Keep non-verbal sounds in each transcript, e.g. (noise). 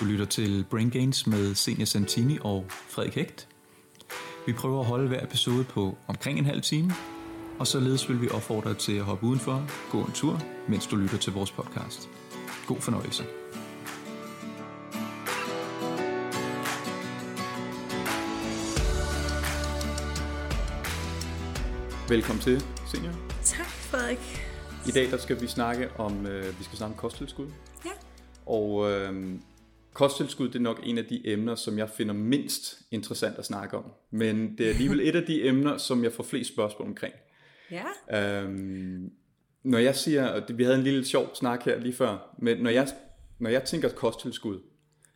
Du lytter til Brain Gains med Senior Santini og Frederik Hægt. Vi prøver at holde hver episode på omkring en halv time, og således vil vi opfordre dig til at hoppe udenfor, gå en tur, mens du lytter til vores podcast. God fornøjelse. Velkommen til, Senior. Tak, Frederik. I dag der skal vi snakke om, øh, vi skal snakke om kosttilskud. Ja. Og øh, kosttilskud det er nok en af de emner, som jeg finder mindst interessant at snakke om. Men det er alligevel et af de emner, som jeg får flest spørgsmål omkring. Ja. Øhm, når jeg siger, og det, vi havde en lille sjov snak her lige før, men når jeg, når jeg tænker kosttilskud,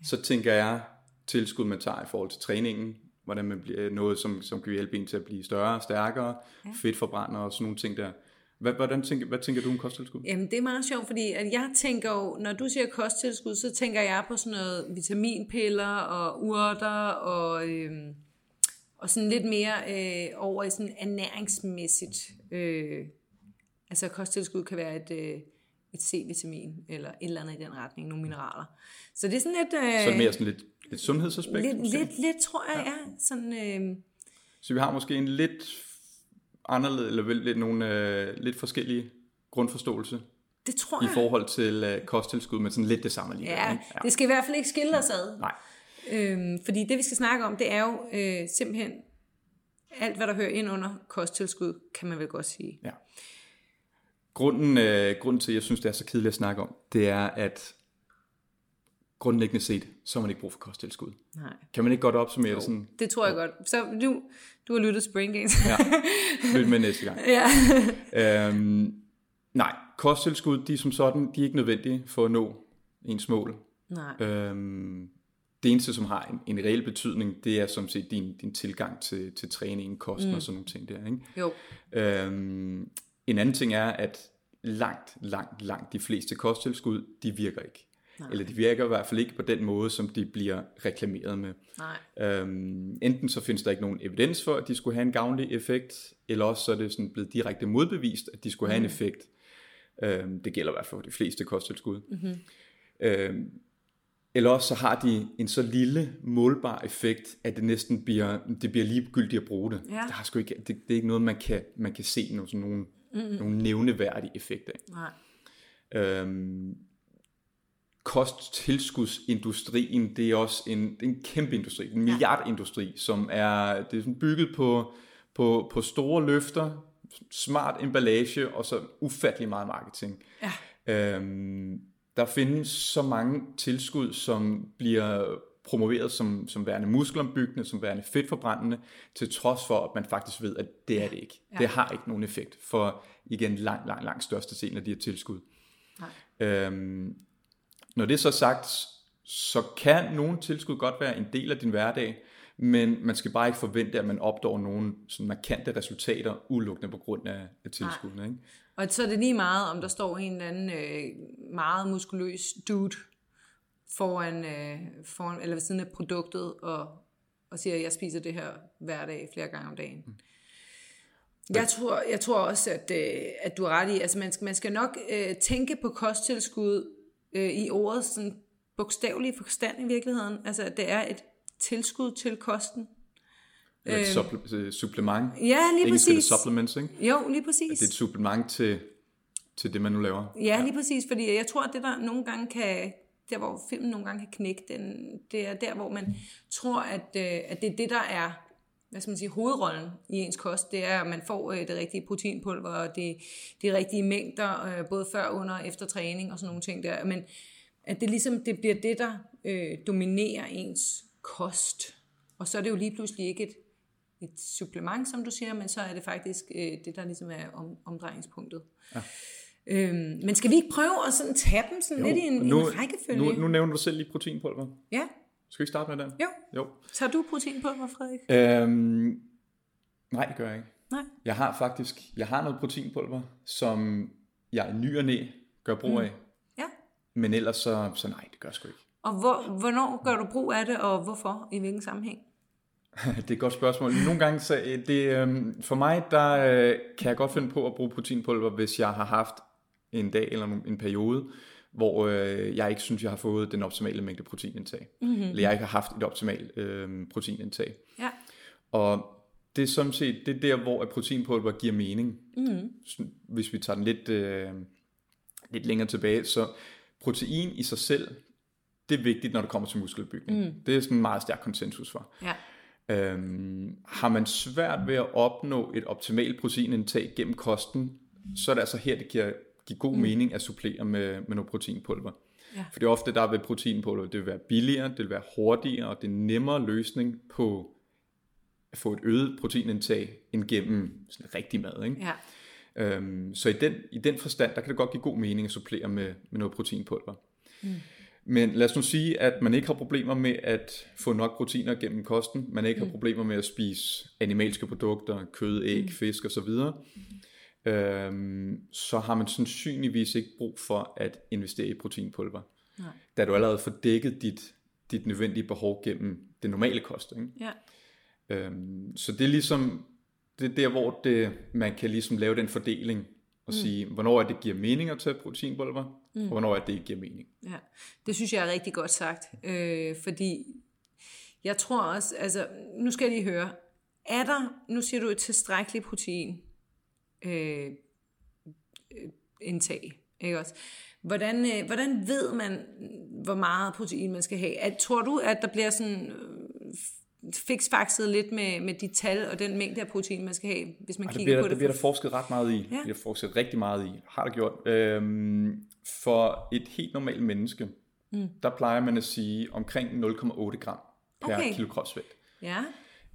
så tænker jeg tilskud, man tager i forhold til træningen, hvordan man bliver noget, som, som kan hjælpe en til at blive større, stærkere, ja. fedtforbrænder og sådan nogle ting der. Hvad, hvordan tænker, hvad tænker du om kosttilskud? Jamen, det er meget sjovt, fordi at jeg tænker jo, når du siger kosttilskud, så tænker jeg på sådan noget vitaminpiller og urter og, øhm, og sådan lidt mere øh, over i sådan ernæringsmæssigt. Øh, altså kosttilskud kan være et, øh, et C-vitamin eller et eller andet i den retning, nogle mineraler. Så det er sådan lidt... Øh, Så er mere sådan lidt, lidt sundhedsaspekt? lidt, måske? lidt, lidt, tror jeg, ja. ja sådan, øh, Så vi har måske en lidt anderledes, eller lidt, nogle øh, lidt forskellige grundforståelse det tror i jeg. forhold til øh, kosttilskud, men sådan lidt det samme alligevel. Ja, ikke? det skal i hvert fald ikke skille os ad. Nej. Øhm, fordi det vi skal snakke om, det er jo øh, simpelthen alt, hvad der hører ind under kosttilskud, kan man vel godt sige. Ja. Grunden, øh, grunden til, at jeg synes, det er så kedeligt at snakke om, det er, at grundlæggende set, så har man ikke brug for kosttilskud. Nej. Kan man ikke godt opsummere det sådan? Det tror jeg godt. Så nu, du har lyttet Brain Gains. Ja. Lyt med næste gang. (laughs) ja. Øhm, nej, kosttilskud, de er som sådan, de er ikke nødvendige for at nå ens mål. Nej. Øhm, det eneste, som har en, en reel betydning, det er som set din, din tilgang til, til træningen, kosten mm. og sådan nogle ting der. Ikke? Jo. Øhm, en anden ting er, at langt, langt, langt de fleste kosttilskud, de virker ikke. Nej. Eller de virker i hvert fald ikke på den måde, som de bliver reklameret med. Nej. Øhm, enten så findes der ikke nogen evidens for, at de skulle have en gavnlig effekt, eller også så er det sådan blevet direkte modbevist, at de skulle have mm. en effekt. Øhm, det gælder i hvert fald for de fleste kosttilskud. Mm-hmm. Øhm, eller også så har de en så lille målbar effekt, at det næsten bliver, det bliver ligegyldigt at bruge det. Ja. Det, har sgu ikke, det, det er ikke noget, man kan, man kan se nogle, sådan nogle, mm-hmm. nogle nævneværdige effekter af. Nej. Øhm, kosttilskudsindustrien, det er også en, det er en kæmpe industri, en milliardindustri, som er, det er sådan bygget på, på, på store løfter, smart emballage og så ufattelig meget marketing. Ja. Øhm, der findes så mange tilskud, som bliver promoveret som, som værende muskelombyggende, som værende fedtforbrændende, til trods for, at man faktisk ved, at det er det ikke. Ja. Det har ikke nogen effekt for, igen, langt, langt, langt største del af de her tilskud. Nej. Øhm, når det er så sagt, så kan nogle tilskud godt være en del af din hverdag, men man skal bare ikke forvente, at man opnår nogle sådan markante resultater udelukkende på grund af, af tilskuddene. Ikke? Og så er det lige meget, om der står en eller anden øh, meget muskuløs dude foran, øh, foran, eller ved siden af produktet, og, og siger, at jeg spiser det her hver dag, flere gange om dagen. Mm. Jeg tror, jeg tror også, at, øh, at du har ret i, altså man skal, man skal nok øh, tænke på kosttilskud øh, i ordet sådan bogstavelige forstand i virkeligheden. Altså, at det er et tilskud til kosten. Eller et supple- øh, supplement. Ja, lige Engelsk er det præcis. supplements, ikke? Jo, lige præcis. Det er et supplement til, til det, man nu laver. Ja, lige præcis, fordi jeg tror, at det der nogle gange kan, der hvor filmen nogle gange kan knække, den, det er der, hvor man tror, at, øh, at det er det, der er hvad skal man sige, hovedrollen i ens kost, det er, at man får øh, det rigtige proteinpulver, og det, de rigtige mængder, øh, både før, under og efter træning, og sådan nogle ting der. Men at det ligesom, det bliver det, der øh, dominerer ens kost. Og så er det jo lige pludselig ikke et, et supplement, som du siger, men så er det faktisk øh, det, der ligesom er om, omdrejningspunktet. Ja. Øhm, men skal vi ikke prøve at sådan tage dem sådan jo, lidt i en, nu, en rækkefølge? Nu, nu nævner du selv lige proteinpulver. Ja, Skal vi ikke starte med den? jo. Jo. Tager du proteinpulver, Frederik? Øhm, nej, det gør jeg ikke. Nej. Jeg har faktisk jeg har noget proteinpulver, som jeg i ny og næ gør brug af. Ja. Men ellers så, så nej, det gør jeg sgu ikke. Og hvor, hvornår gør du brug af det, og hvorfor? I hvilken sammenhæng? (laughs) Det er et godt spørgsmål. Nogle gange, så det, øhm, for mig, der øh, kan jeg godt finde på at bruge proteinpulver, hvis jeg har haft en dag eller en periode, hvor øh, jeg ikke synes, jeg har fået den optimale mængde proteinindtag. Mm-hmm. Eller jeg ikke har haft et optimalt øh, proteinindtag. Ja. Og det er sådan set, det er der, hvor at proteinpulver giver mening. Mm. Hvis vi tager den lidt, øh, lidt længere tilbage, så protein i sig selv, det er vigtigt, når det kommer til muskelbygning. Mm. Det er sådan en meget stærk konsensus for. Ja. Øhm, har man svært ved at opnå et optimalt proteinindtag gennem kosten, så er det altså her, det giver, giver god mm. mening at supplere med, med noget proteinpulver. Ja. For det er ofte, der vil proteinpulver, det vil være billigere, det vil være hurtigere, og det er nemmere løsning på at få et øget proteinindtag end gennem sådan rigtig mad. Ikke? Ja. Øhm, så i den, i den forstand, der kan det godt give god mening at supplere med, med noget proteinpulver. Mm. Men lad os nu sige, at man ikke har problemer med at få nok proteiner gennem kosten. Man ikke mm. har problemer med at spise animalske produkter, kød, æg, mm. fisk osv. Mm. Øhm, så har man sandsynligvis ikke brug for at investere i proteinpulver. Nej. Da du allerede får dækket dit, dit nødvendige behov gennem det normale kost. Ikke? Ja. Øhm, så det er ligesom, det er der, hvor det, man kan ligesom lave den fordeling og mm. sige, hvornår er det giver mening at tage proteinpulver, mm. og hvornår er det ikke giver mening. Ja, det synes jeg er rigtig godt sagt, øh, fordi jeg tror også, altså nu skal jeg lige høre, er der, nu siger du et tilstrækkeligt protein øh, øh, indtag, ikke også? Hvordan, øh, hvordan ved man, hvor meget protein man skal have? At, tror du, at der bliver sådan øh, fiksfakset lidt med, med de tal og den mængde af protein, man skal have, hvis man Og det kigger bliver, på det? det bliver der forsket ret meget i. Ja. Det bliver forsket rigtig meget i. Har der gjort. Øhm, for et helt normalt menneske, mm. der plejer man at sige omkring 0,8 gram per Okay. kilo kropsvægt. Ja,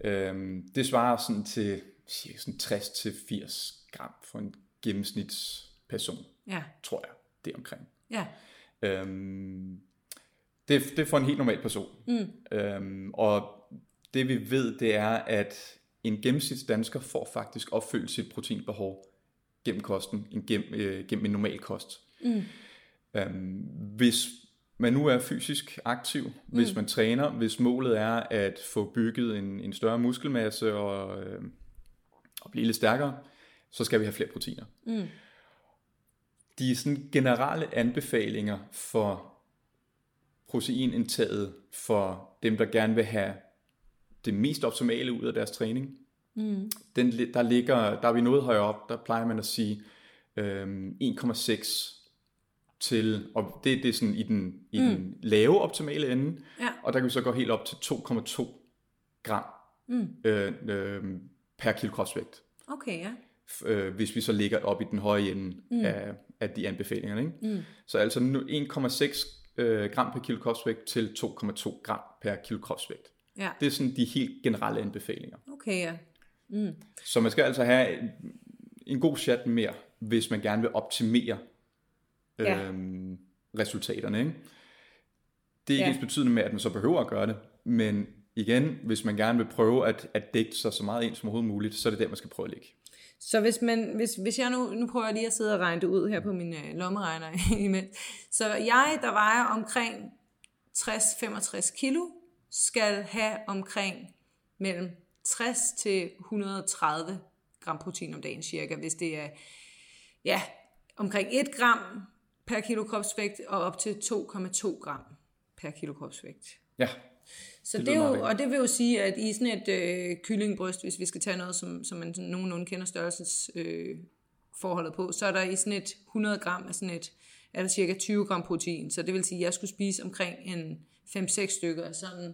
Øhm, det svarer sådan til cirka sådan 60-80 gram for en gennemsnitsperson, ja, tror jeg. Det omkring. ja, Øhm, det, det er for en helt normal person. Mm. Øhm, og det vi ved, det er, at en gennemsnitsdansker får faktisk opfyldt sit proteinbehov gennem kosten, en gennem, øh, gennem en normal kost. Mm. Øhm, hvis man nu er fysisk aktiv, mm. hvis man træner, hvis målet er at få bygget en, en større muskelmasse og, øh, og blive lidt stærkere, så skal vi have flere proteiner. Mm. De sådan generelle anbefalinger for proteinindtaget for dem, der gerne vil have det mest optimale ud af deres træning. Mm. Den, der, ligger, der er vi noget højere op, der plejer man at sige øhm, 1,6 til, og det, det er sådan i den, i mm. den lave optimale ende, Ja. og der kan vi så gå helt op til 2,2 gram mm. øh, øh, per kilo kropsvægt okay, ja. Øh, hvis vi så ligger op i den høje ende mm. af, af de anbefalinger. Ikke? Mm. Så altså nu 1,6 øh, gram per kilo kropsvægt til 2,2 gram per kilo kropsvægt. Ja, Det er sådan de helt generelle anbefalinger. okay, ja. Så man skal altså have en, en god chat mere, hvis man gerne vil optimere Ja. øhm, resultaterne. Ikke? Det er ikke Ja. ens betydende med, at man så behøver at gøre det, men igen, hvis man gerne vil prøve at, at dække sig så meget ind som overhovedet muligt, så er det der, man skal prøve at ligge. Så hvis, man, hvis, hvis jeg nu, nu prøver jeg lige at sidde og regne det ud her på min øh, lommeregner (laughs) imens. Så jeg, der vejer omkring 60-65 kilo, skal have omkring mellem 60 til 130 gram protein om dagen cirka, hvis det er ja, omkring 1 gram per kilo kropsvægt og op til 2,2 gram per kilo kropsvægt. Ja, så Det det, er jo, og det vil jo sige, at i sådan et øh, kyllingbryst, hvis vi skal tage noget, som, som man sådan nogenlunde kender størrelses øh, forholdet på, så er der i sådan et 100 gram af sådan et, er der cirka 20 gram protein. Så det vil sige, at jeg skulle spise omkring en 5-6 stykker af sådan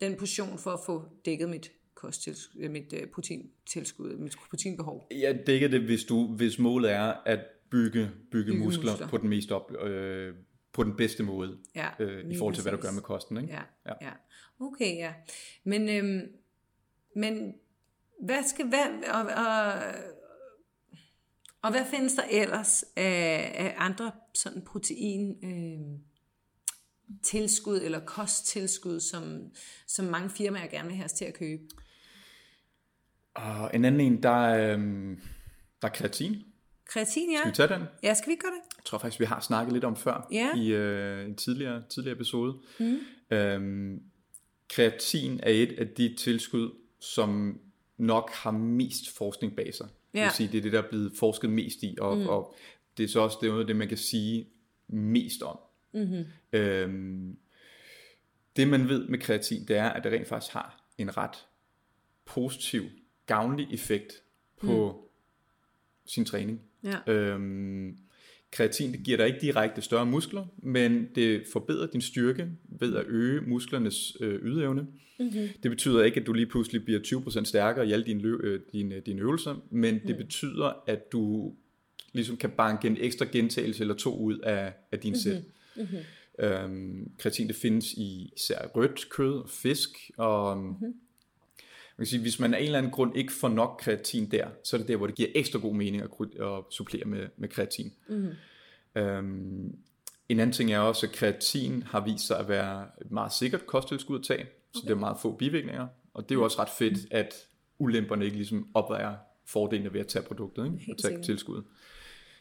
den portion for at få dækket mit kosttilskud, øh, mit øh, proteintilskud, mit proteinbehov. Jeg dækker det, hvis, du, hvis målet er at bygge, bygge, muskler, muskler. muskler på den mest op, øh, på den bedste måde, Ja, øh, i forhold til, hvad du gør med kosten. Ikke? Ja, Ja. ja. Okay, ja. Men, øhm, men hvad skal hvad, og, og, og hvad findes der ellers af, af andre sådan protein øhm, tilskud eller kosttilskud, som, som mange firmaer gerne vil have os til at købe? Og en anden en, der er, øhm, der er kreatin. Kreatin, ja. Skal vi tage den? Ja, skal vi gøre det? Jeg tror faktisk, vi har snakket lidt om før Ja. i øh, en tidligere, tidligere episode. Mm. Øhm, kreatin er et af de tilskud, som nok har mest forskning bag sig. Det Ja. vil sige, det er det, der er blevet forsket mest i, og, mm. og det er så også det, det, man kan sige, mest om. Mm-hmm. Øhm, det man ved med kreatin, det er, at det rent faktisk har en ret positiv, gavnlig effekt på mm. sin træning. Ja. Øhm, kreatin det giver dig ikke direkte større muskler, men det forbedrer din styrke ved at øge musklernes øh, ydeevne. Mm-hmm. Det betyder ikke, at du lige pludselig bliver 20% stærkere i alle dine, lø- øh, dine, dine øvelser, men mm. det betyder, at du ligesom kan banke en ekstra gentagelse eller to ud af, af din sæt. Mm-hmm. Mm-hmm. Øhm, kreatin det findes i især rødt kød og fisk, og mm-hmm. Man kan sige, hvis man af en eller anden grund ikke får nok kreatin der, så er det der, hvor det giver ekstra god mening at, at supplere med, med kreatin. Mm-hmm. Øhm, en anden ting er også, at kreatin har vist sig at være et meget sikkert kosttilskud at tage, så okay. det er meget få bivirkninger, og det er jo også ret fedt, at ulemperne ikke ligesom opvejer fordelene ved at tage produktet, ikke? at tage tilskud.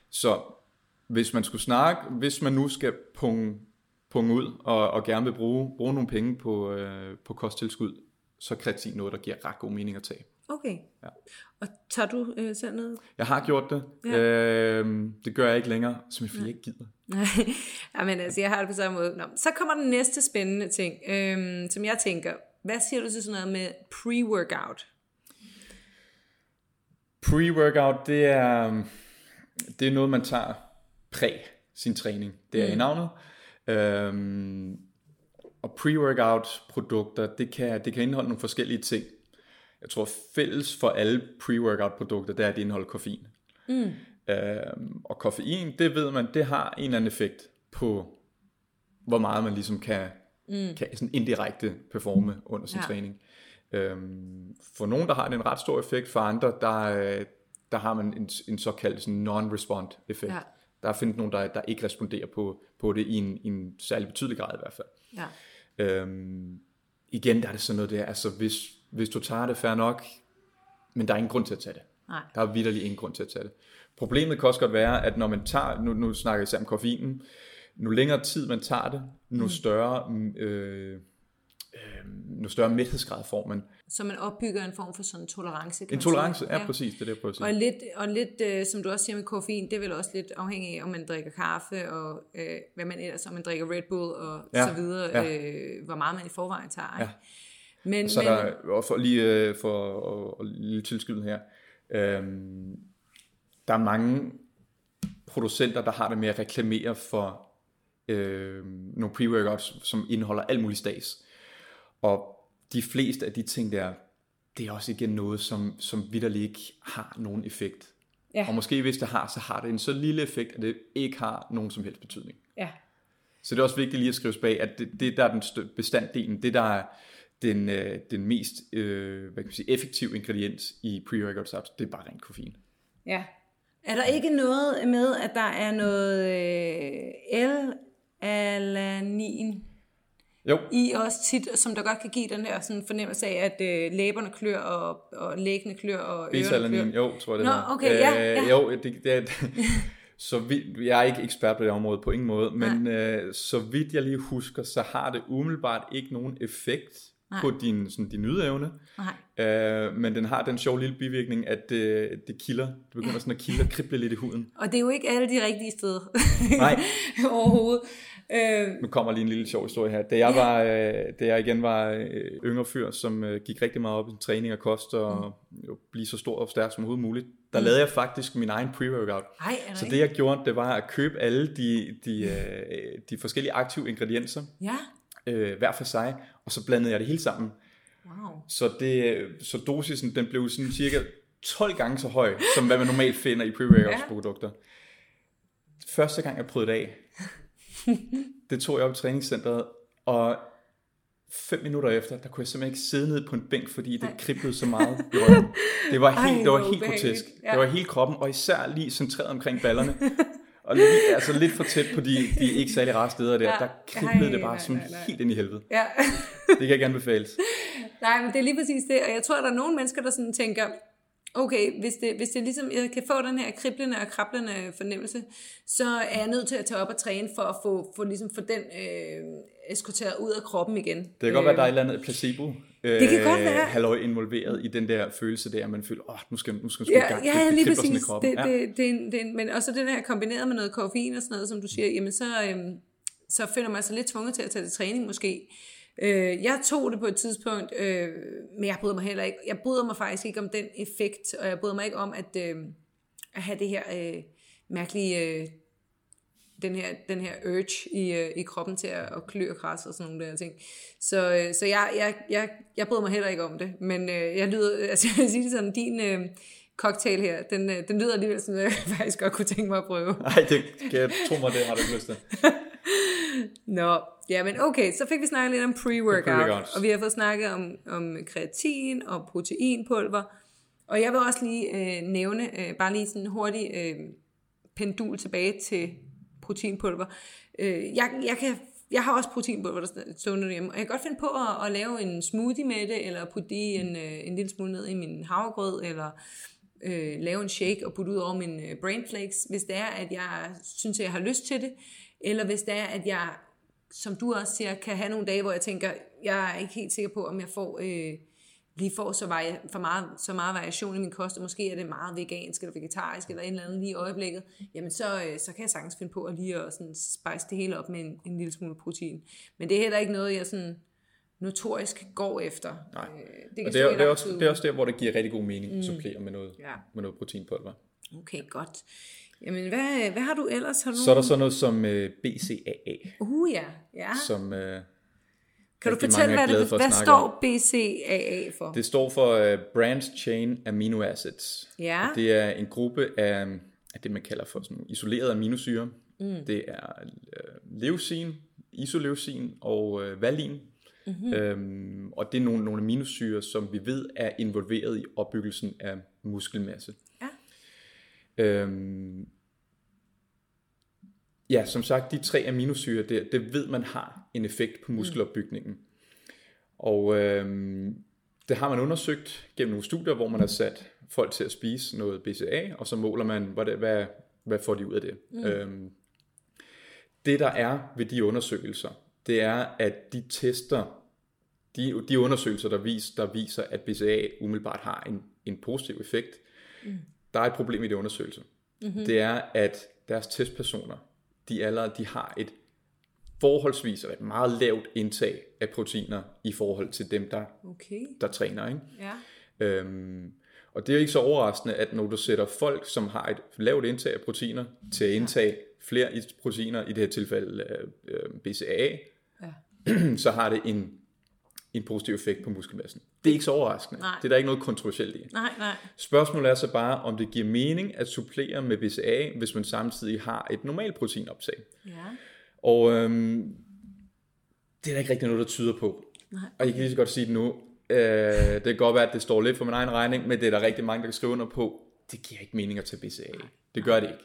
Så hvis man skulle snakke, hvis man nu skal punge, punge ud og, og gerne vil bruge, bruge nogle penge på, øh, på kosttilskud, så kreatin noget, der giver ret god mening at tage. Okay. Ja. Og tager du øh, selv noget? Jeg har gjort det. Ja. Øh, det gør jeg ikke længere, som jeg ikke gider. (laughs) Nej, men altså, jeg har det på samme måde. Nå, så kommer den næste spændende ting, øh, som jeg tænker. Hvad siger du til sådan noget med pre-workout? Pre-workout, det er, det er noget, man tager præ sin træning. Det er mm. i navnet. Øhm, og pre-workout produkter, det kan, det kan indeholde nogle forskellige ting. Jeg tror fælles for alle pre-workout produkter, det er, at det indeholder koffein. Mm. Øhm, og koffein, det ved man, det har en eller anden effekt på, hvor meget man ligesom kan, mm. kan sådan indirekte performe under sin ja. træning. Øhm, for nogen, der har det en ret stor effekt, for andre, der, der har man en, en såkaldt sådan non-respond effekt. Ja. Der findes nogen, der, der ikke responderer på, på det i en, i en særlig betydelig grad i hvert fald. Ja. Øhm, igen, der er det sådan noget der, altså hvis, hvis du tager det, fair nok, men der er ingen grund til at tage det. Nej. Der er vidderlig ingen grund til at tage det. Problemet kan også godt være, at når man tager, nu, nu snakker jeg om koffeinen, nu længere tid man tager det, nu mm. større, øh, øh, nu større mæthedsgrad får man. Så man opbygger en form for sådan tolerance. Kan en tolerance, ja, ja, præcis, det er det, jeg prøver at sige. Og lidt, og lidt øh, som du også siger med koffein, det er vel også lidt afhængig af, om man drikker kaffe, og øh, hvad man ellers, om man drikker Red Bull, og ja, så videre, ja. øh, hvor meget man i forvejen tager. Ja. Men, så men, der, og for lige øh, for at, at lige tilskyde her, øh, der er mange producenter, der har det med at reklamere for øh, nogle pre-workouts, som indeholder alt muligt stas. Og de fleste af de ting der, det er også igen noget, som, som vidderligt ikke har nogen effekt. Ja. Og måske hvis det har, så har det en så lille effekt, at det ikke har nogen som helst betydning. Ja. Så det er også vigtigt lige at skrive bag, at det, det der er den bestanddelen, det der er den, øh, den mest øh, hvad kan man sige, effektive ingrediens i pre-workout det er bare rent koffein. Ja. Er der ikke noget med, at der er noget øh, L-alanin jo. i også tit, som der godt kan give den her sådan fornemmelse af, at øh, læberne klør, og, og læggene klør, og ørerne klør. Jo, tror jeg det Nå, er. okay, ja, ja. Øh, jo, det, det er, (laughs) så vidt, jeg er ikke ekspert på det område på ingen måde, men øh, så vidt jeg lige husker, så har det umiddelbart ikke nogen effekt Nej. på din, sådan, din ydeevne. Nej. Øh, men den har den sjove lille bivirkning, at det, det kilder. Det begynder ja. sådan at kilde og krible lidt i huden. Og det er jo ikke alle de rigtige steder Nej. (laughs) overhovedet. Øh, nu kommer lige en lille sjov historie her. Da jeg, ja. var, øh, da jeg igen var øh, yngre fyr, som øh, gik rigtig meget op i træning og kost, og mm. jo, blive så stor og stærk som overhovedet muligt, der mm. lavede jeg faktisk min egen pre-workout. Ej, så det jeg gjorde, det var at købe alle de, de, øh, de forskellige aktive ingredienser, ja. øh, hver for sig, og så blandede jeg det hele sammen. Wow. Så, det, så dosisen, den blev sådan cirka 12 gange så høj, som hvad man normalt finder i pre-workout produkter. Første gang jeg prøvede det af, (laughs) det tog jeg op i træningscenteret, og fem minutter efter, der kunne jeg simpelthen ikke sidde ned på en bænk, fordi det kriblede så meget i røven. Det var (laughs) helt, Ej, det var helt grotesk. Ja. Det var hele kroppen, og især lige centreret omkring ballerne. Og lige, altså lidt for tæt på de, de ikke særlig rare steder der, ja. der kriblede Ej, det bare som helt ind i helvede. Ja. det kan jeg gerne befales. (laughs) Nej, men det er lige præcis det, og jeg tror, at der er nogle mennesker, der sådan tænker, okay, hvis det, hvis det ligesom, jeg kan få den her kriblende og krablende fornemmelse, så er jeg nødt til at tage op og træne for at få, få, ligesom, få den øh, eskorteret ud af kroppen igen. Det kan godt være, at der er et eller andet placebo det kan godt være. halløj involveret i den der følelse der, at man føler, åh, oh, nu skal, nu skal man ja, i gang. Ja, det, ja, det lige i præcis. Det, ja. det, det, det, men også den her kombineret med noget koffein og sådan noget, som du siger, jamen så, øhm, så føler man sig lidt tvunget til at tage det træning måske. Øh, jeg tog det på et tidspunkt, øh, men jeg bryder mig heller ikke. Jeg bryder mig faktisk ikke om den effekt, og jeg bryder mig ikke om at, øh, at have det her øh, mærkelige, øh, den her, den her urge i, øh, i kroppen til at, at klø og krasse og sådan nogle der ting. Så, øh, så jeg, jeg, jeg, jeg bryder mig heller ikke om det, men øh, jeg lyder, (laughs) altså jeg vil sige det sådan, din øh, cocktail her, den, øh, den lyder alligevel som jeg (laughs) faktisk godt kunne tænke mig at prøve. Nej, det kan jeg tro mig, det har du ikke lyst til. (laughs) Nå, ja, men okay, så fik vi snakket lidt om pre-workout, Pre-workouts. og vi har fået snakket om, om kreatin og proteinpulver, og jeg vil også lige øh, nævne, øh, bare lige sådan en hurtig øh, pendul tilbage til proteinpulver. Øh, jeg, jeg, kan, jeg har også proteinpulver, der stående derhjemme, og jeg kan godt finde på at, at lave en smoothie med det, eller putte det en, øh, en lille smule ned i min havregrød, eller øh, lave en shake og putte ud over min øh, brain flakes, hvis det er, at jeg synes, at jeg har lyst til det, eller hvis det er, at jeg, som du også siger, kan have nogle dage, hvor jeg tænker, jeg er ikke helt sikker på, om jeg får, øh, lige får så, vari- for meget, så meget variation i min kost, og måske er det meget vegansk eller vegetarisk, eller en eller anden lige i øjeblikket, jamen så, øh, så kan jeg sagtens finde på at lige at sådan spice det hele op med en, en lille smule protein. Men det er heller ikke noget, jeg sådan notorisk går efter. Nej. Øh, Det, kan og det, er, det, er også, det er også der, hvor det giver rigtig god mening at supplere med noget, Ja. med noget proteinpulver. Okay, godt. Jamen, hvad, hvad har du ellers? Har du Så er der sådan noget som øh, BCAA, Uh, ja. ja. som øh, Kan du fortælle, hvad, det, for hvad står BCAA for? Det står for uh, Branch Chain Amino Acids. Ja. Og det er en gruppe af, af det, man kalder for sådan isolerede aminosyre. Mm. Det er uh, leucin, isoleucin og uh, valin. Mm-hmm. Øhm, og det er nogle, nogle aminosyre, som vi ved er involveret i opbyggelsen af muskelmasse. Ja. Øhm, ja, som sagt, de tre aminosyre, det, det ved man har en effekt på muskelopbygningen. Og øhm, det har man undersøgt gennem nogle studier, hvor man har sat folk til at spise noget BCA, og så måler man, hvad, det, hvad, hvad får de ud af det. Mm. Øhm, det der er ved de undersøgelser, det er, at de tester, de, de undersøgelser, der, vis, der viser, at BCA umiddelbart har en, en positiv effekt, mm. Der er et problem i de undersøgelser. Mm-hmm. Det er, at deres testpersoner, de allerede de har et forholdsvis et meget lavt indtag af proteiner i forhold til dem, der, Okay. der træner. Ikke? Ja. Øhm, og det er ikke så overraskende, at når du sætter folk, som har et lavt indtag af proteiner, til at indtage flere i- proteiner, i det her tilfælde øh, øh, BCAA, Ja. (clears throat) så har det en, en positiv effekt på muskelmassen. Det er ikke så overraskende. Nej. Det er der ikke noget kontroversielt i. Nej, nej. Spørgsmålet er så bare, om det giver mening at supplere med BCA, hvis man samtidig har et normalt proteinoptag. Ja. Og øhm, det er der ikke rigtig noget, der tyder på. Nej. Og jeg kan lige så godt sige det nu. Øh, det kan godt være, at det står lidt for min egen regning, men det er der rigtig mange, der kan skrive under på. Det giver ikke mening at tage BCA. Det gør det ikke.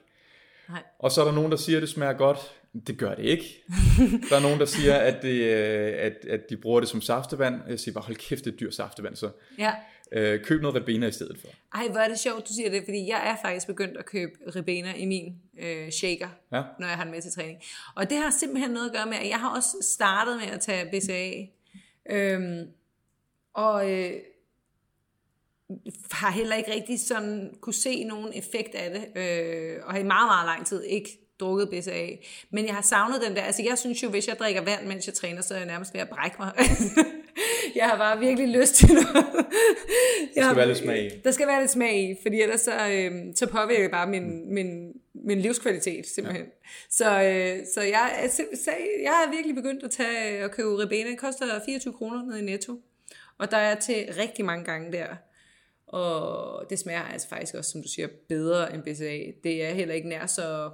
Nej. Og så er der nogen, der siger, at det smager godt. Det gør det ikke. (laughs) der er nogen, der siger, at, det, øh, at, at de bruger det som saftevand. Jeg siger bare, hold kæft, det er dyr saftevand, så Ja. øh, køb noget Ribena i stedet for. Ej, hvor er det sjovt, du siger det, fordi jeg er faktisk begyndt at købe ribena i min øh, shaker, Ja. når jeg har den med til træning. Og det har simpelthen noget at gøre med, at jeg har også startet med at tage BCA. Øhm, og øh, har heller ikke rigtig sådan kunne se nogen effekt af det, øh, og har i meget, meget lang tid ikke drukket BCA. Men jeg har savnet den der, altså jeg synes jo, hvis jeg drikker vand, mens jeg træner, så er jeg nærmest ved at brække mig. (laughs) jeg har bare virkelig lyst til noget. Der skal være lidt smag i. Der skal være lidt smag i, fordi ellers så, øh, så påvirker det bare min, min, min livskvalitet simpelthen. Ja. Så, øh, så jeg, så jeg er virkelig begyndt at tage og købe ribena. Det koster 24 kroner nede i Netto. Og der er til rigtig mange gange der. Og det smager altså faktisk også, som du siger, bedre end BCA. Det er heller ikke nær så,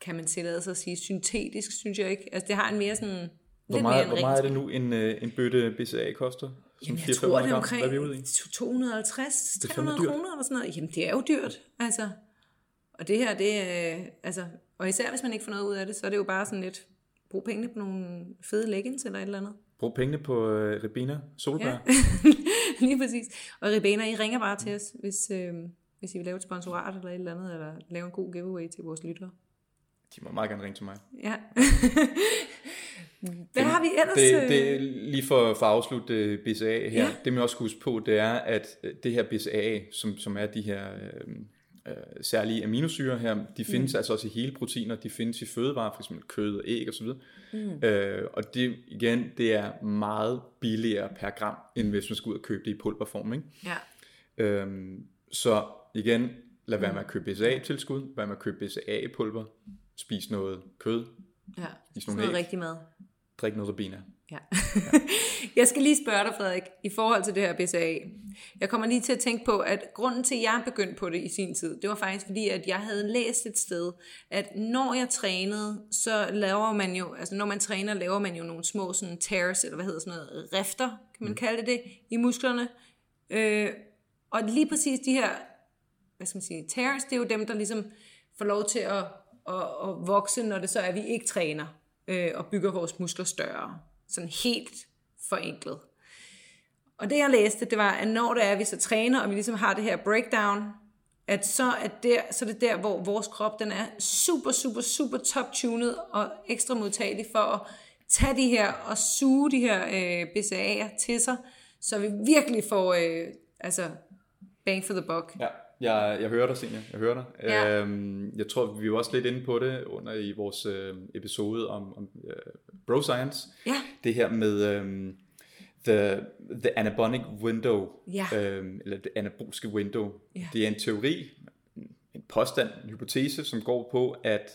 kan man tillade sig at sige, syntetisk, synes jeg ikke. Altså det har en mere sådan... Hvor lidt meget, mere en hvor meget er det nu, en, øh, en bøtte BCA koster? Som Jamen, jeg 400-500 tror, det er gram? omkring Hvad er vi ude i? 250, Det er fandme 300 dyrt. kroner eller sådan noget. Jamen, det er jo dyrt, altså. Og det her, det er, altså, og især hvis man ikke får noget ud af det, så er det jo bare sådan lidt, brug pengene på nogle fede leggings eller et eller andet. Brug pengene på øh, Ribena solbær. Ja. (laughs) (laughs) Lige præcis. Og Ribena, I ringer bare til os, hvis, øh, hvis I vil lave et sponsorat eller et eller andet, eller lave en god giveaway til vores lyttere. De må meget gerne ringe til mig. Ja. (laughs) Hvad har vi ellers? Det, det, øh? lige for, for at afslutte øh, BCA her, Ja. det man også skal huske på, det er, at øh, det her BCA, som, som er de her øh, øh, særlige aminosyre her, de findes mm. altså også i hele proteiner, de findes i fødevarer, f.eks. kød og æg osv. Mm. Øh, og det igen, det er meget billigere per gram, end hvis man skal ud og købe det i pulverform. Ikke? Ja. Øhm, så igen, lad være med at købe BCA-tilskud, lad være med at købe BCA-pulver, spis noget kød, ja. Spis nogle noget æg. rigtig mad. drik noget Rabina. Ja. (laughs) jeg skal lige spørge dig, Frederik, i forhold til det her BCA. Jeg kommer lige til at tænke på, at grunden til, at jeg begyndte på det i sin tid, det var faktisk fordi, at jeg havde læst et sted, at når jeg trænede, så laver man jo, altså når man træner, laver man jo nogle små sådan tears, eller hvad hedder sådan noget, rifter, kan man kalde det det, i musklerne. Øh, og lige præcis de her, hvad skal man sige, tears, det er jo dem, der ligesom får lov til at, at, at vokse, når det så er, at vi ikke træner, øh, og bygger vores muskler større. Sådan helt forenklet. Og det jeg læste, det var, at når det er, at vi så træner, og vi ligesom har det her breakdown, at så er, der, så er det der, hvor vores krop den er super, super, super top-tunet og ekstra modtagelig for at tage de her og suge de her øh, BCA'er til sig, så vi virkelig får øh, altså bang for the buck. Ja, jeg, jeg hører dig, Senja. Jeg hører dig. Ja. Øhm, jeg tror, vi var også lidt inde på det under i vores øh, episode om, om øh, bro science. Ja. Det her med øhm, the, the anabolic window, Ja. øhm, eller det anaboliske window. Ja. Det er en teori, en påstand, en hypotese, som går på, at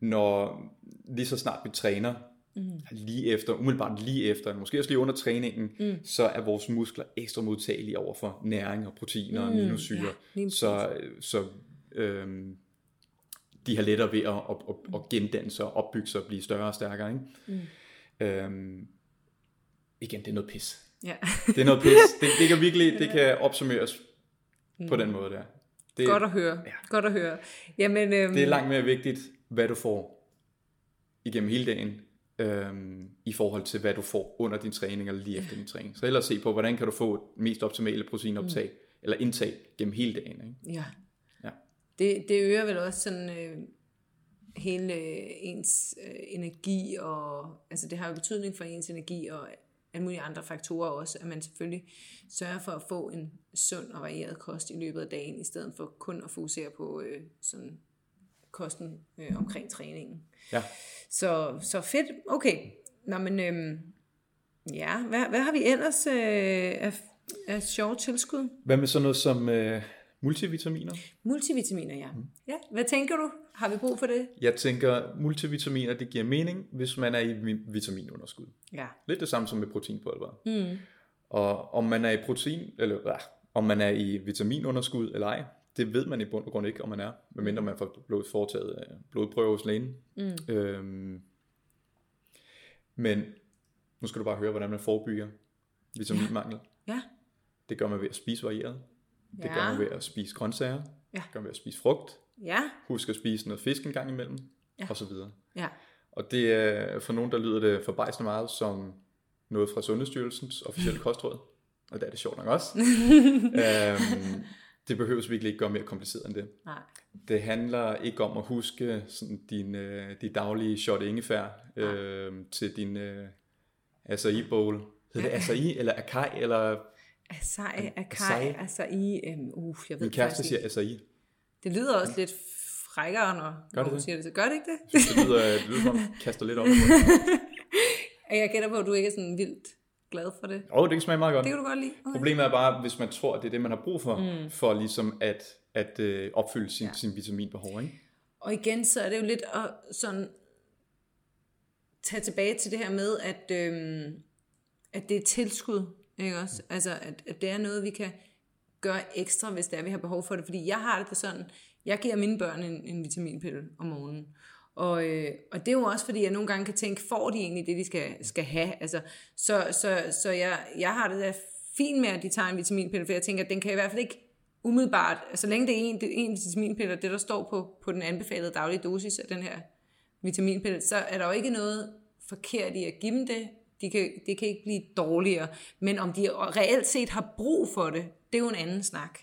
når lige så snart vi træner, mm. lige efter, umiddelbart lige efter, måske også lige under træningen, mm. så er vores muskler ekstra modtagelige over for næring og proteiner og aminosyre. ja, så så øhm, de har lettere ved at, at, at, at gendanne sig, opbygge sig og blive større og stærkere. Ikke? Mm. Øhm, igen, det er noget pis. Ja. Det er noget pis. (laughs) Det, det kan virkelig det kan opsummeres mm. på den måde der. Det, Godt at høre. Ja. Godt at høre. Jamen, øhm, det er langt mere vigtigt, hvad du får igennem hele dagen, øhm, i forhold til, hvad du får under din træning eller lige efter din træning. Så ellers se på, hvordan kan du få mest optimale proteinoptag, mm. eller indtag gennem hele dagen. Ikke? Ja. Ja. Det, det øger vel også sådan øh, hele øh, ens øh, energi, og altså det har jo betydning for ens energi, og alle mulige andre faktorer også, at man selvfølgelig sørger for at få en sund og varieret kost i løbet af dagen, i stedet for kun at fokusere på øh, sådan kosten øh, omkring træningen. Ja. Så, så fedt. Okay. Nå, men øhm, ja, hvad, hvad har vi ellers øh, af, af sjove tilskud? Hvad med sådan noget som øh, multivitaminer? Multivitaminer, ja. Ja, hvad tænker du? Har vi brug for det? Jeg tænker, multivitaminer, det giver mening, hvis man er i vi- vitaminunderskud. Ja. Lidt det samme som med proteinpulver. Mm. Og om man er i protein, eller ja, om man er i vitaminunderskud eller ej, det ved man i bund og grund ikke, om man er, medmindre man får blevet foretaget øh, blodprøve hos lægen. Mm. Øhm, men nu skal du bare høre, hvordan man forebygger vitaminmangel. Ja. Det gør man ved at spise varieret. Det Ja. gør man ved at spise grøntsager. Ja. Det gør man ved at spise frugt. Ja. Husk at spise noget fisk en gang imellem. Ja. Og så videre. Ja. Og det er for nogen, der lyder det forbejsende meget som noget fra Sundhedsstyrelsens officielle (laughs) kostråd. Og det er det sjovt nok også. (laughs) øhm, det behøves virkelig ikke gøre mere kompliceret end det. Nej. Det handler ikke om at huske sådan din, øh, de daglige shot ingefær øh, til din øh, acai bowl. Hedder det acai eller acai? Eller Acai, Acai. acai, øhm, uh, jeg ved min kæreste siger acai. Det lyder også lidt frækkere, når, når det hun det? siger det. Så gør det ikke det? Det lyder, det lyder som om, kaster lidt op. (laughs) Jeg gætter på, at du ikke er sådan vildt glad for det. Åh, oh, det kan smage meget godt. Det kan du godt lide. Okay. Problemet er bare, hvis man tror, at det er det, man har brug for, mm. for ligesom at, at øh, opfylde sin, ja. sin vitaminbehov. Ikke? Og igen, så er det jo lidt at sådan tage tilbage til det her med, at, øhm, at det er tilskud, ikke også? Altså, at, at det er noget, vi kan gøre ekstra, hvis det er, vi har behov for det. Fordi jeg har det da sådan, jeg giver mine børn en, en vitaminpille om morgenen. Og, øh, og det er jo også fordi, jeg nogle gange kan tænke, får de egentlig det, de skal, skal have? Altså, så så, så jeg, jeg har det da fint med, at de tager en vitaminpille, for jeg tænker, at den kan i hvert fald ikke umiddelbart, altså, så længe det er en, det er en vitaminpille, det der står på, på den anbefalede daglige dosis af den her vitaminpille, så er der jo ikke noget forkert i at give dem det, De kan, det kan ikke blive dårligere. Men om de reelt set har brug for det, det er jo en anden snak.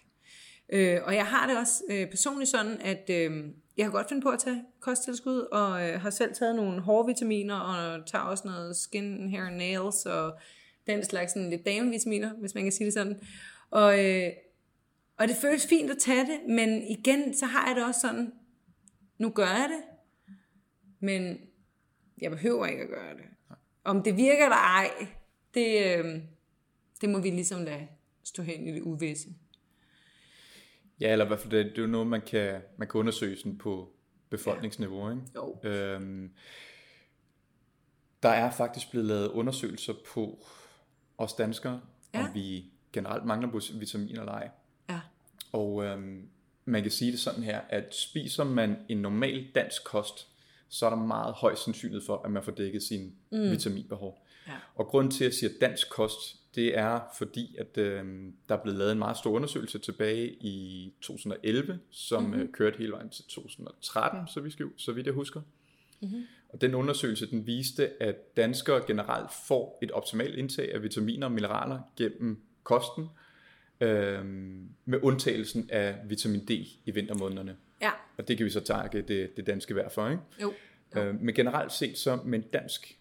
Øh, og jeg har det også øh, personligt sådan, at øh, jeg kan godt finde på at tage kosttilskud, og øh, har selv taget nogle hårvitaminer, og tager også noget skin, hair and nails, og den slags sådan lidt damevitaminer, hvis man kan sige det sådan. Og, øh, og det føles fint at tage det, men igen, så har jeg det også sådan, nu gør jeg det, men jeg behøver ikke at gøre det. Om det virker eller ej, det, øh, det må vi ligesom lade stå hen i det uvisse. Ja, eller i hvert fald det, det er jo noget, man kan, man kan undersøge sådan på befolkningsniveau. Ikke? Jo. Øhm, der er faktisk blevet lavet undersøgelser på os danskere, Ja. om vi generelt mangler vitaminer eller ej. Ja. Og øhm, man kan sige det sådan her, at spiser man en normal dansk kost, så er der meget høj sandsynlighed for, at man får dækket sin mm. vitaminbehov. Ja. Og grunden til, at jeg siger dansk kost, det er fordi, at øh, der er blevet lavet en meget stor undersøgelse tilbage i 2011, som mm-hmm. øh, kørte hele vejen til 2013, så, vi skal, så vidt jeg husker. Mm-hmm. Og den undersøgelse, den viste, at danskere generelt får et optimalt indtag af vitaminer og mineraler gennem kosten, øh, med undtagelsen af vitamin D i vintermånederne. Ja, Og det kan vi så takke det, det danske vejr for, ikke? jo. Øh, men generelt set så med en dansk,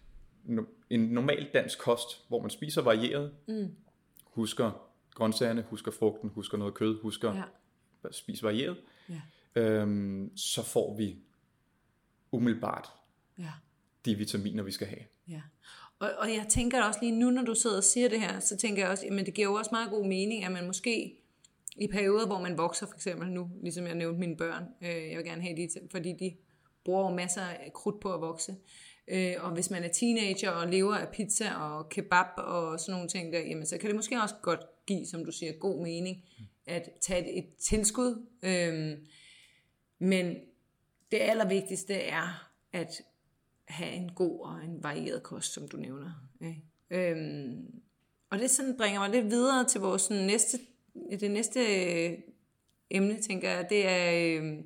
en normal dansk kost, hvor man spiser varieret, mm. husker grøntsagerne, husker frugten, husker noget kød, husker Ja. spise varieret, Ja. øhm, så får vi umiddelbart Ja. de vitaminer, vi skal have. Ja. Og, og jeg tænker også lige nu, når du sidder og siger det her, så tænker jeg også, at det giver jo også meget god mening, at man måske i perioder, hvor man vokser, for eksempel nu, ligesom jeg nævnte mine børn, øh, jeg vil gerne have de, fordi de bruger masser af krudt på at vokse. Øh, og hvis man er teenager og lever af pizza og kebab og sådan nogle ting der, jamen så kan det måske også godt give, som du siger, god mening at tage et, et tilskud. Øh, men det allervigtigste er at have en god og en varieret kost, som du nævner. Ikke? øh, og det sådan bringer mig lidt videre til vores sådan næste, det næste øh, emne, tænker jeg. Det er, øh,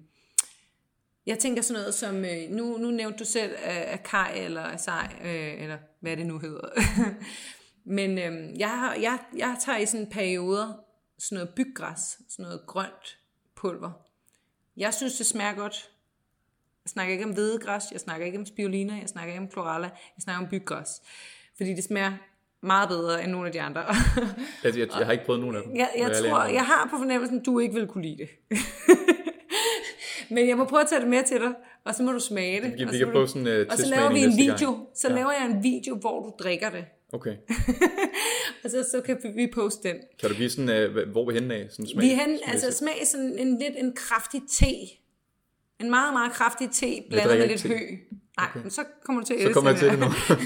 jeg tænker sådan noget som, øh, nu, nu nævnte du selv øh, Akai eller Asai, øh, eller hvad det nu hedder. (laughs) Men øh, jeg, har, jeg, jeg tager i sådan perioder sådan noget byggræs, sådan noget grønt pulver. Jeg synes, det smager godt. Jeg snakker ikke om hvedegræs, jeg snakker ikke om spirulina, jeg snakker ikke om chlorella, jeg snakker om byggræs. Fordi det smager meget bedre end nogle af de andre. (laughs) Altså, jeg, jeg har ikke prøvet nogen af dem. jeg, jeg ærlig tror, jeg har på fornemmelsen, at du ikke vil kunne lide det. (laughs) Men jeg må prøve at tage det med til dig, og så må du smage det. Vi- og vi så kan prøve sådan, øh, Og så laver vi en næste gang. video. Så Ja. laver jeg en video, hvor du drikker det. Okay. (laughs) Og så, så kan vi poste den. Kan du vise sådan, hva- hvor vi henne af? Sådan smag, Vi hen, altså smag sådan en lidt en kraftig te. En meget, meget kraftig te, blandet med lidt te. hø. Nej, okay. men så kommer du til at Så kommer jeg til det nu. (laughs)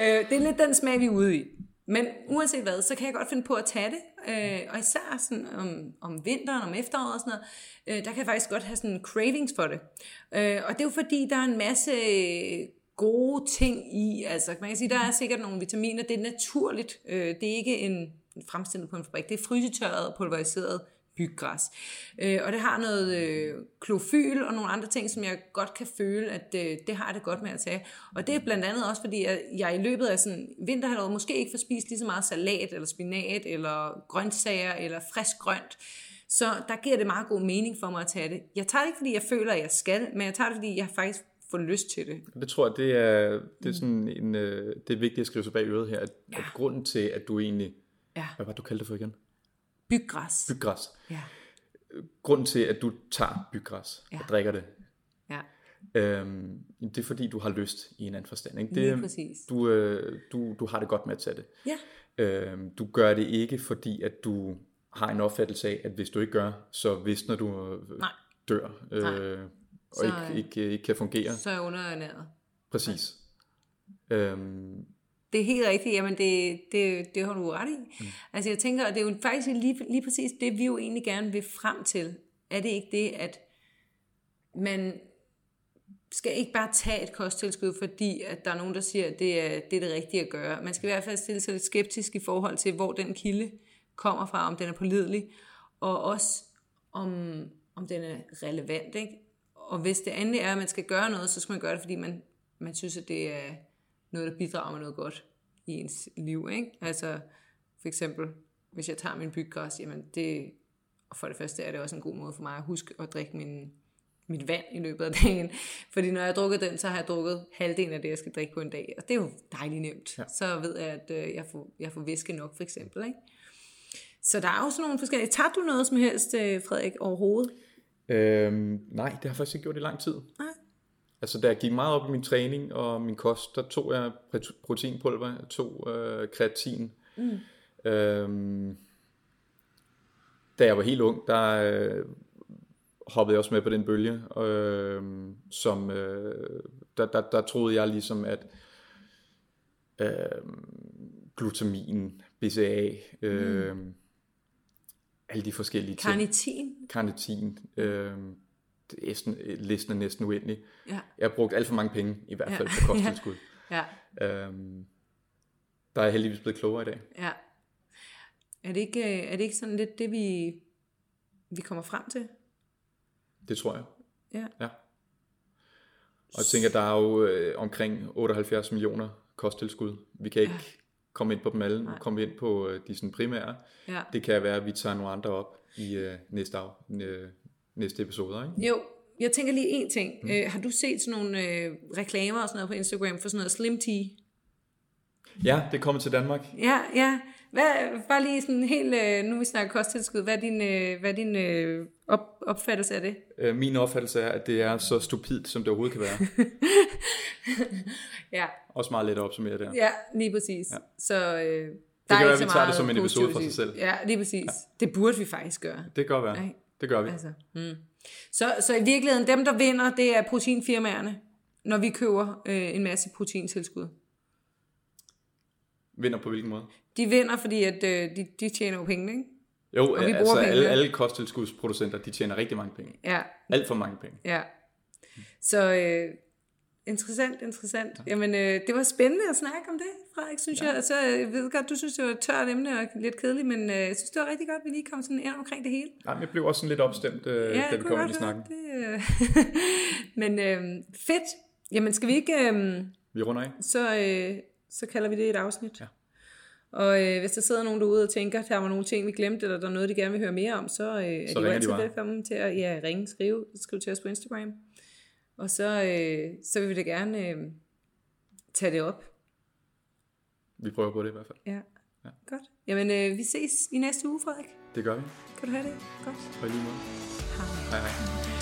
Øh, det er lidt den smag, vi er ude i. Men uanset hvad, så kan jeg godt finde på at tage det. Øh, og især sådan om, om vinteren, om efteråret og sådan noget, øh, der kan jeg faktisk godt have sådan cravings for det. Øh, og det er jo fordi, der er en masse gode ting i. Altså, man kan sige, der er sikkert nogle vitaminer. Det er naturligt. Øh, det er ikke en fremstillet på en fabrik. Det er frysetørret og pulveriseret byggræs. Øh, og det har noget øh, klofyl og nogle andre ting, som jeg godt kan føle, at øh, det har jeg det godt med at tage. Og det er blandt andet også, fordi jeg, jeg i løbet af sådan vinterhalvåret måske ikke får spist lige så meget salat, eller spinat, eller grøntsager, eller frisk grønt. Så der giver det meget god mening for mig at tage det. Jeg tager det ikke, fordi jeg føler, at jeg skal, men jeg tager det, fordi jeg faktisk får lyst til det. Det tror jeg, det er, det er, sådan en, øh, det er vigtigt at skrive sig bag øret her, at, ja. at grunden til, at du egentlig, Ja, hvad var det, du kaldte det for igen? Byggræs. Byggræs. Ja, Grunden til, at du tager byggræs Ja. og drikker det, ja, øhm, det er fordi, du har lyst i en anden forstand. Ikke? lige Det, præcis. du, øh, du, du har det godt med at tage det. Ja, Øhm, du gør det ikke, fordi at du har en opfattelse af, at hvis du ikke gør, så visner du øh, Nej. dør øh, Nej. og Så, ikke, øh, ikke, ikke kan fungere. så er underernæret. Præcis. Øhm, Det er helt rigtigt, jamen det, det, det har du ret i. Mm. Altså jeg tænker, og det er jo faktisk lige, lige præcis det, vi jo egentlig gerne vil frem til. Er det ikke det, at man skal ikke bare tage et kosttilskud, fordi at der er nogen, der siger, at det er, det er det rigtige at gøre. Man skal i hvert fald stille sig lidt skeptisk i forhold til, hvor den kilde kommer fra, om den er pålidelig, og også om, om den er relevant. Ikke? Og hvis det endelig er, at man skal gøre noget, så skal man gøre det, fordi man, man synes, at det er noget, der bidrager med noget godt. i ens liv. Ikke? Altså for eksempel, hvis jeg tager min byggræs, jamen det, og for det første er det også en god måde for mig at huske at drikke min, mit vand i løbet af dagen. (laughs) Fordi når jeg har drukket den, så har jeg drukket halvdelen af det, jeg skal drikke på en dag. Og det er jo dejligt nemt. Ja. Så ved jeg, at øh, jeg, får, jeg får væske nok, for eksempel. Ikke? Så der er jo sådan nogle forskellige... Tager du noget som helst, øh, Frederik, overhovedet? Øhm, nej, det har jeg faktisk ikke gjort i lang tid. Nej. Altså, da jeg gik meget op i min træning og min kost, der tog jeg proteinpulver, jeg tog øh, kreatin. Mm. Øhm, da jeg var helt ung, der øh, hoppede jeg også med på den bølge, øh, som øh, der, der, der troede jeg ligesom, at øh, glutamin, BCA, øh, mm. alle de forskellige ting. Carnitin. Carnitin. Øh, næsten, listen er næsten uendelig. Ja. Jeg har brugt alt for mange penge, i hvert fald ja. på kosttilskud. (laughs) ja. øhm, der er heldigvis blevet klogere i dag. Ja. Er det ikke, er det ikke sådan lidt det, vi, vi kommer frem til? Det tror jeg. Ja. ja. Og jeg tænker, der er jo øh, omkring 78 millioner kosttilskud. Vi kan ikke ja. komme ind på dem alle. Nu kommer vi ind på øh, de sådan primære. Ja. Det kan være, at vi tager nogle andre op i øh, næste, af, øh, næste episode. Ikke? Jo, jeg tænker lige en ting. Mm. Øh, har du set sådan nogle øh, reklamer og sådan noget på Instagram for sådan noget Slim Tea? Ja, det kommer til Danmark. Ja, ja. Hvad, bare lige sådan helt, øh, nu vi snakker kosttilskud, hvad er din, øh, hvad er din øh, op, opfattelse af det? Øh, min opfattelse er, at det er så stupidt, som det overhovedet kan være. (laughs) ja. Også meget let at opsummere der. Ja, lige præcis. Ja. Så øh, det kan være, at vi tager det som en episode for sig selv. Ja, lige præcis. Ja. Det burde vi faktisk gøre. Det kan godt være. Nej. Det gør vi. Altså, mm. så, så i virkeligheden, dem der vinder, det er proteinfirmaerne, når vi køber øh, en masse proteintilskud. Vinder på hvilken måde? De vinder, fordi at, øh, de, de tjener jo penge, ikke? Jo, og vi altså alle, alle kosttilskudsproducenter, de tjener rigtig mange penge. Ja. Alt for mange penge. Ja. Så øh, interessant, interessant. Ja. Jamen, øh, det var spændende at snakke om det, Frederik, synes ja. jeg. Altså, jeg ved godt, du synes, det var et tørt emne og lidt kedeligt, men øh, jeg synes, det var rigtig godt, at vi lige kom sådan ind omkring det hele. Ja, jeg blev også sådan lidt opstemt, øh, ja, da vi kom ind i snakken. Det, øh. (laughs) men øh, fedt. Jamen, skal vi ikke... Øh, vi runder af. Så, øh, så kalder vi det et afsnit. Ja. Og øh, hvis der sidder nogen derude og tænker, der var nogle ting, vi glemte, eller der er noget, de gerne vil høre mere om, så, øh, så er de jo altid velkommen til at ja, ringe, skrive, skrive til os på Instagram. Og så, øh, så vil vi da gerne øh, tage det op. Vi prøver på det i hvert fald. Ja, ja. godt. Jamen, øh, vi ses i næste uge, Frederik. Det gør vi. Kan du have det? Godt. På lige måde. Hej. Hej, hej.